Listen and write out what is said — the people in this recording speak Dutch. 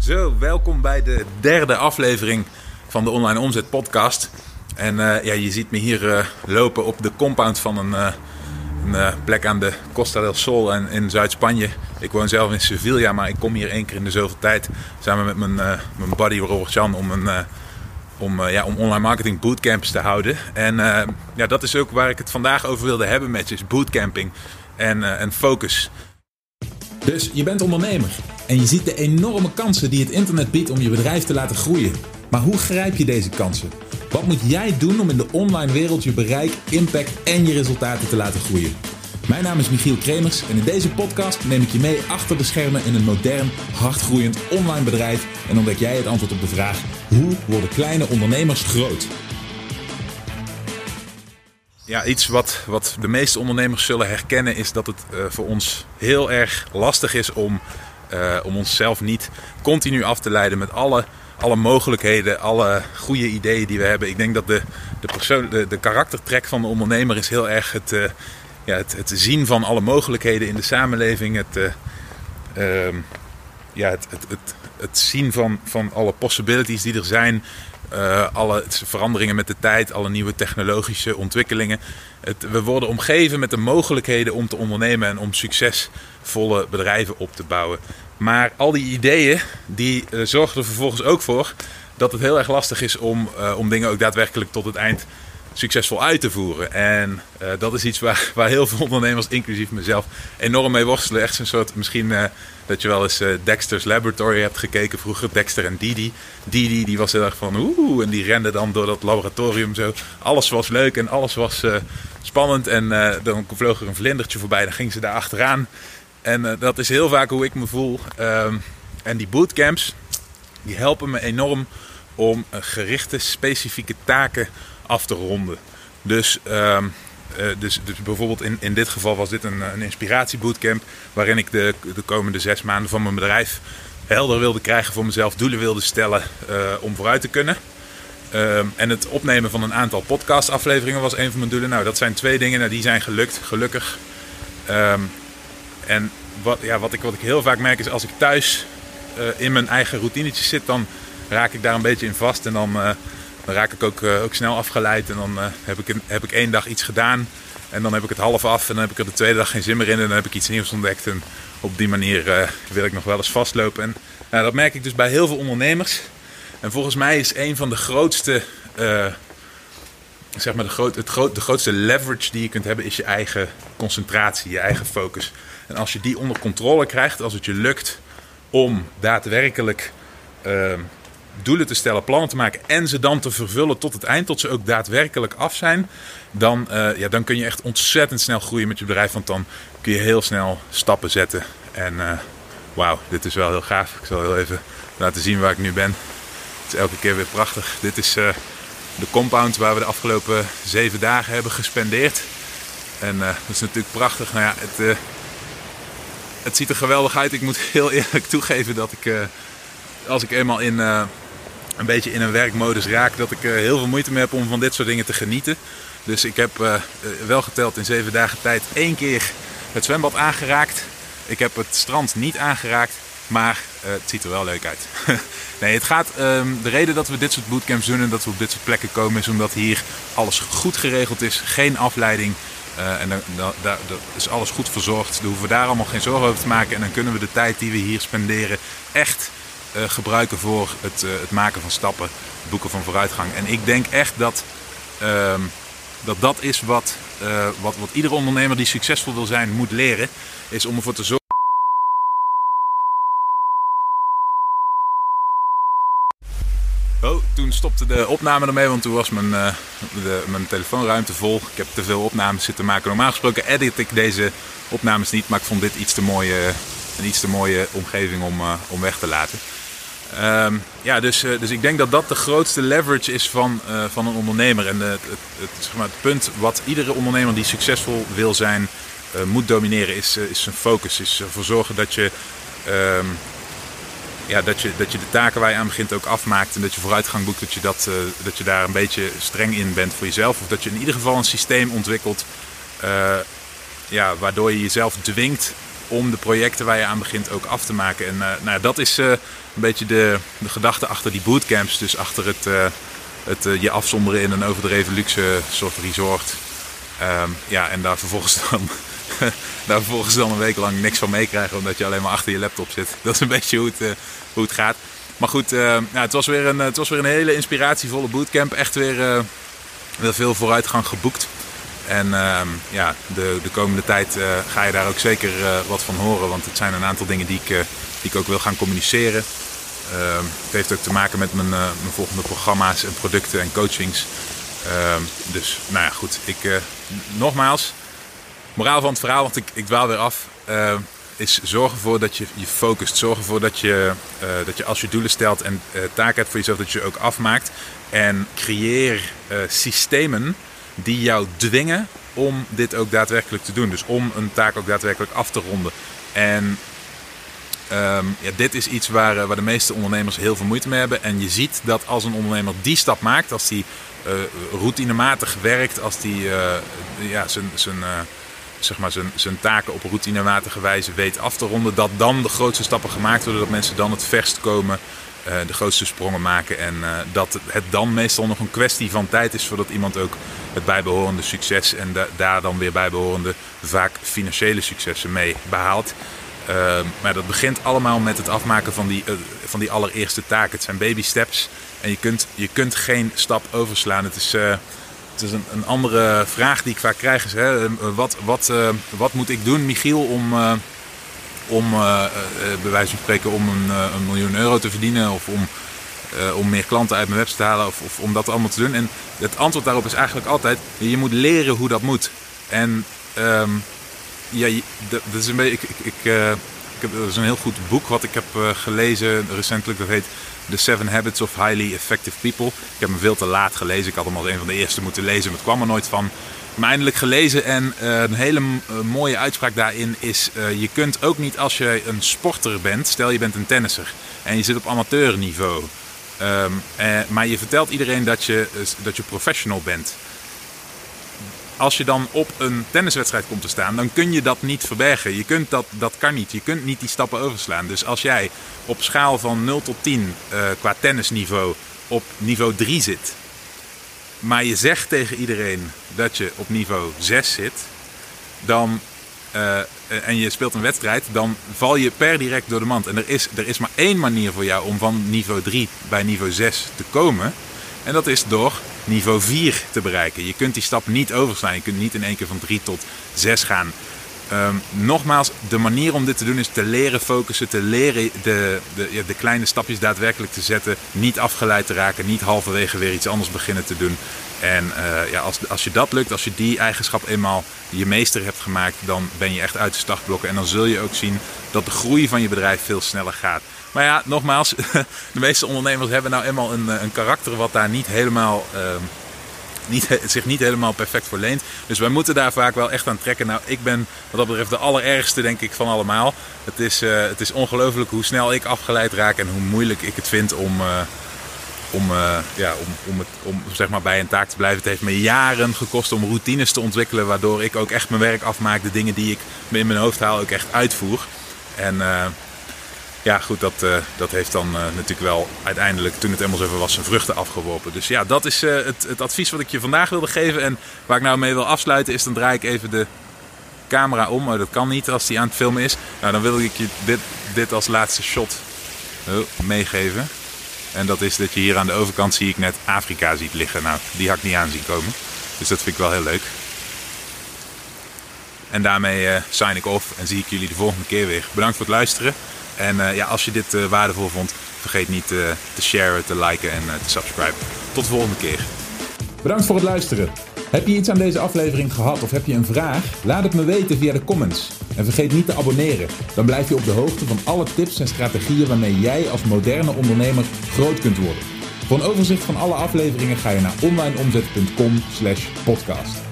Zo, welkom bij de derde aflevering van de Online Omzet Podcast. En eh, ja, je ziet me hier uh, lopen op de compound van een, uh, een plek aan de Costa del Sol in, in Zuid-Spanje. Ik woon zelf in Sevilla, maar ik kom hier één keer in de zoveel tijd samen met mijn, mijn buddy Robert Jan om, een, om, ja, om online marketing bootcamps te houden. En ja, dat is ook waar ik het vandaag over wilde hebben met je, bootcamping en, en focus. Dus je bent ondernemer en je ziet de enorme kansen die het internet biedt om je bedrijf te laten groeien. Maar hoe grijp je deze kansen? Wat moet jij doen om in de online wereld je bereik, impact en je resultaten te laten groeien? Mijn naam is Michiel Kremers en in deze podcast neem ik je mee achter de schermen in een modern, hardgroeiend online bedrijf en ontdek jij het antwoord op de vraag: hoe worden kleine ondernemers groot? Ja, iets wat, wat de meeste ondernemers zullen herkennen is dat het uh, voor ons heel erg lastig is om, uh, om onszelf niet continu af te leiden met alle, alle mogelijkheden, alle goede ideeën die we hebben. Ik denk dat de, de, persoon, de, de karaktertrek van de ondernemer is heel erg het, uh, ja, het, het zien van alle mogelijkheden in de samenleving. Het, ehm, ja, het, het, het, het zien van, van alle possibilities die er zijn. Uh, alle veranderingen met de tijd, alle nieuwe technologische ontwikkelingen. Het, we worden omgeven met de mogelijkheden om te ondernemen en om succesvolle bedrijven op te bouwen. Maar al die ideeën die uh, zorgen er vervolgens ook voor dat het heel erg lastig is om, uh, om dingen ook daadwerkelijk tot het eind succesvol uit te voeren. En uh, dat is iets waar, waar heel veel ondernemers, inclusief mezelf, enorm mee worstelen. Echt zo'n soort, misschien uh, dat je wel eens uh, Dexter's Laboratory hebt gekeken vroeger, Dexter en Didi. Didi die was heel erg van oeh, en die rende dan door dat laboratorium zo. Alles was leuk en alles was spannend. En dan vloog er een vlindertje voorbij, dan ging ze daar achteraan. En dat is heel vaak hoe ik me voel. Um, en die bootcamps, die helpen me enorm om gerichte, specifieke taken af te ronden. Dus, um, uh, dus, dus bijvoorbeeld in, in dit geval was dit een, een inspiratiebootcamp waarin ik de, de komende zes maanden van mijn bedrijf helder wilde krijgen voor mezelf, doelen wilde stellen uh, om vooruit te kunnen. Um, en het opnemen van een aantal podcastafleveringen was een van mijn doelen. Nou, dat zijn twee dingen, nou, die zijn gelukt, gelukkig. Um, en wat, ja, wat, ik, wat ik heel vaak merk is als ik thuis in mijn eigen routinetjes zit, dan raak ik daar een beetje in vast en dan dan raak ik ook, uh, ook snel afgeleid. En dan uh, heb, ik een, heb ik één dag iets gedaan. En dan heb ik het half af. En dan heb ik er de tweede dag geen zin meer in. En dan heb ik iets nieuws ontdekt. En op die manier uh, wil ik nog wel eens vastlopen. En nou, dat merk ik dus bij heel veel ondernemers. En volgens mij is een van de grootste. zeg maar de, groot, het groot, de grootste leverage die je kunt hebben, is je eigen concentratie, je eigen focus. En als je die onder controle krijgt, als het je lukt om daadwerkelijk doelen te stellen, plannen te maken en ze dan te vervullen tot het eind, tot ze ook daadwerkelijk af zijn, dan, uh, ja, dan kun je echt ontzettend snel groeien met je bedrijf. Want dan kun je heel snel stappen zetten. En uh, wauw, dit is wel heel gaaf. Ik zal heel even laten zien waar ik nu ben. Het is elke keer weer prachtig. Dit is uh, de compound waar we de afgelopen zeven dagen hebben gespendeerd. En dat is natuurlijk prachtig. Nou ja, het, het ziet er geweldig uit. Ik moet heel eerlijk toegeven dat ik als ik eenmaal in, een beetje in een werkmodus raak, dat ik uh, heel veel moeite mee heb om van dit soort dingen te genieten. Dus ik heb uh, wel geteld in zeven dagen tijd één keer het zwembad aangeraakt. Ik heb het strand niet aangeraakt, maar het ziet er wel leuk uit. nee, het gaat. Um, de reden dat we dit soort bootcamps doen en dat we op dit soort plekken komen, is omdat hier alles goed geregeld is, geen afleiding. En dan, is alles goed verzorgd. Dan hoeven we daar allemaal geen zorgen over te maken. En dan kunnen we de tijd die we hier spenderen echt gebruiken voor het, uh, het, maken van stappen, het boeken van vooruitgang. En ik denk echt dat uh, dat, dat is wat, uh, wat, wat iedere ondernemer die succesvol wil zijn moet leren. Is om ervoor te zorgen. Oh, toen stopte de opname ermee, want toen was mijn, de, mijn telefoonruimte vol. Ik heb te veel opnames zitten maken. Normaal gesproken edit ik deze opnames niet, maar ik vond dit iets te mooie, een iets te mooie omgeving om, om weg te laten. Um, ja, dus, uh, dus ik denk dat dat de grootste leverage is van, uh, van een ondernemer. En het, het, het, zeg maar, het punt wat iedere ondernemer die succesvol wil zijn, moet domineren, is, is zijn focus. Is ervoor zorgen dat je, um, ja, dat, je, dat je de taken waar je aan begint ook afmaakt. En dat je vooruitgang boekt, dat je, dat, dat je daar een beetje streng in bent voor jezelf. Of dat je in ieder geval een systeem ontwikkelt ja, waardoor je jezelf dwingt om de projecten waar je aan begint ook af te maken. En nou ja, dat is een beetje de, de gedachte achter die bootcamps. Dus achter het, het je afzonderen in een overdreven luxe soort resort. Ehm, ja, en daar vervolgens dan daar vervolgens dan een week lang niks van meekrijgen omdat je alleen maar achter je laptop zit. Dat is een beetje hoe het, hoe het gaat. Maar goed, uh, het, was weer een, het was weer een hele inspiratievolle bootcamp. Echt weer, uh, veel vooruitgang geboekt. En ehm, ja, de, de komende tijd uh, ga je daar ook zeker wat van horen. Want het zijn een aantal dingen die ik, die ik ook wil gaan communiceren. Ehm, het heeft ook te maken met mijn, mijn volgende programma's en producten en coachings. Ehm, dus nou ja, goed. Ik, nogmaals, moraal van het verhaal, want ik, ik dwaal weer af is zorg ervoor dat je je focust. Zorg ervoor dat je, dat je als je doelen stelt en taken hebt voor jezelf, dat je ze ook afmaakt. En creëer systemen die jou dwingen om dit ook daadwerkelijk te doen. Dus om een taak ook daadwerkelijk af te ronden. En ja, dit is iets waar, waar de meeste ondernemers heel veel moeite mee hebben. En je ziet dat als een ondernemer die stap maakt, als die routinematig werkt, als die ja, zijn. zijn zeg maar, zijn, zijn taken op routinematige wijze weet af te ronden. Dat dan de grootste stappen gemaakt worden. Dat mensen dan het verst komen. Uh, de grootste sprongen maken. En uh, dat het dan meestal nog een kwestie van tijd is voordat iemand ook het bijbehorende succes en da daar dan weer bijbehorende vaak financiële successen mee behaalt. Uh, maar dat begint allemaal met het afmaken van die, van die allereerste taak. Het zijn baby steps en je kunt, je kunt geen stap overslaan. Het is het is een, een, andere vraag die ik vaak krijg. Is, hè, eh, wat, wat, wat moet ik doen, Michiel, om, om uh, bij wijze van spreken om een, een, miljoen euro te verdienen of om, om meer klanten uit mijn website te halen of, of, om dat allemaal te doen? En het antwoord daarop is eigenlijk altijd, je moet leren hoe dat moet. En um, ja, is een beetje, ik, ik, ik, ik heb, dat is een heel goed boek wat ik heb gelezen recentelijk, dat heet The Seven Habits of Highly Effective People. Ik heb hem veel te laat gelezen. Ik had hem als een van de eerste moeten lezen, maar het kwam er nooit van. Maar eindelijk gelezen en uh, een hele uh, mooie uitspraak daarin is: uh, je kunt ook niet als je een sporter bent, stel je bent een tennisser en je zit op amateurniveau, um, maar je vertelt iedereen dat je, dat je professional bent als je dan op een tenniswedstrijd komt te staan, dan kun je dat niet verbergen. Je kunt dat, dat kan niet. Je kunt niet die stappen overslaan. Dus als jij op schaal van 0 tot 10 uh, qua tennisniveau op niveau 3 zit, maar je zegt tegen iedereen dat je op niveau 6 zit, dan, uh, en je speelt een wedstrijd, dan val je per direct door de mand. En er is, er is maar één manier voor jou om van niveau 3 bij niveau 6 te komen. En dat is door niveau 4 te bereiken. Je kunt die stap niet overslaan. Je kunt niet in één keer van 3 tot 6 gaan. Um, nogmaals, de manier om dit te doen is te leren focussen, te leren de, de, ja, de, kleine stapjes daadwerkelijk te zetten. Niet afgeleid te raken, niet halverwege weer iets anders beginnen te doen. En uh, ja, als, als je dat lukt, als je die eigenschap eenmaal je meester hebt gemaakt, dan ben je echt uit de startblokken. En dan zul je ook zien dat de groei van je bedrijf veel sneller gaat. Maar ja, nogmaals, de meeste ondernemers hebben nou eenmaal een, eh, een karakter wat daar niet helemaal, uh, zich niet helemaal perfect voor leent. Dus wij moeten daar vaak wel echt aan trekken. Nou, ik ben wat dat betreft de allerergste, denk ik, van allemaal. Het is, uh, het is ongelooflijk hoe snel ik afgeleid raak en hoe moeilijk ik het vind om, uh, om, uh, ja, om, om, het, om zeg maar bij een taak te blijven. Het heeft me jaren gekost om routines te ontwikkelen, waardoor ik ook echt mijn werk afmaak. De dingen die ik in mijn hoofd haal ook echt uitvoer. En ja, goed, dat, uh, dat heeft dan uh, natuurlijk wel uiteindelijk, toen het helemaal zo was, zijn vruchten afgeworpen. Dus ja, dat is uh, het, het, advies wat ik je vandaag wilde geven. En waar ik nou mee wil afsluiten is, dan draai ik even de camera om. Maar dat kan niet als die aan het filmen is. Nou, dan wil ik je dit, dit als laatste shot oh, meegeven. En dat is dat je hier aan de overkant zie ik net Afrika ziet liggen. Nou, die had ik niet aan zien komen. Dus dat vind ik wel heel leuk. En daarmee sign ik off en zie ik jullie de volgende keer weer. Bedankt voor het luisteren. En uh, ja, als je dit uh, waardevol vond, vergeet niet uh, te sharen, te liken en te subscriben. Tot de volgende keer. Bedankt voor het luisteren. Heb je iets aan deze aflevering gehad of heb je een vraag? Laat het me weten via de comments. En vergeet niet te abonneren. Dan blijf je op de hoogte van alle tips en strategieën waarmee jij als moderne ondernemer groot kunt worden. Voor een overzicht van alle afleveringen ga je naar onlineomzet.com/podcast.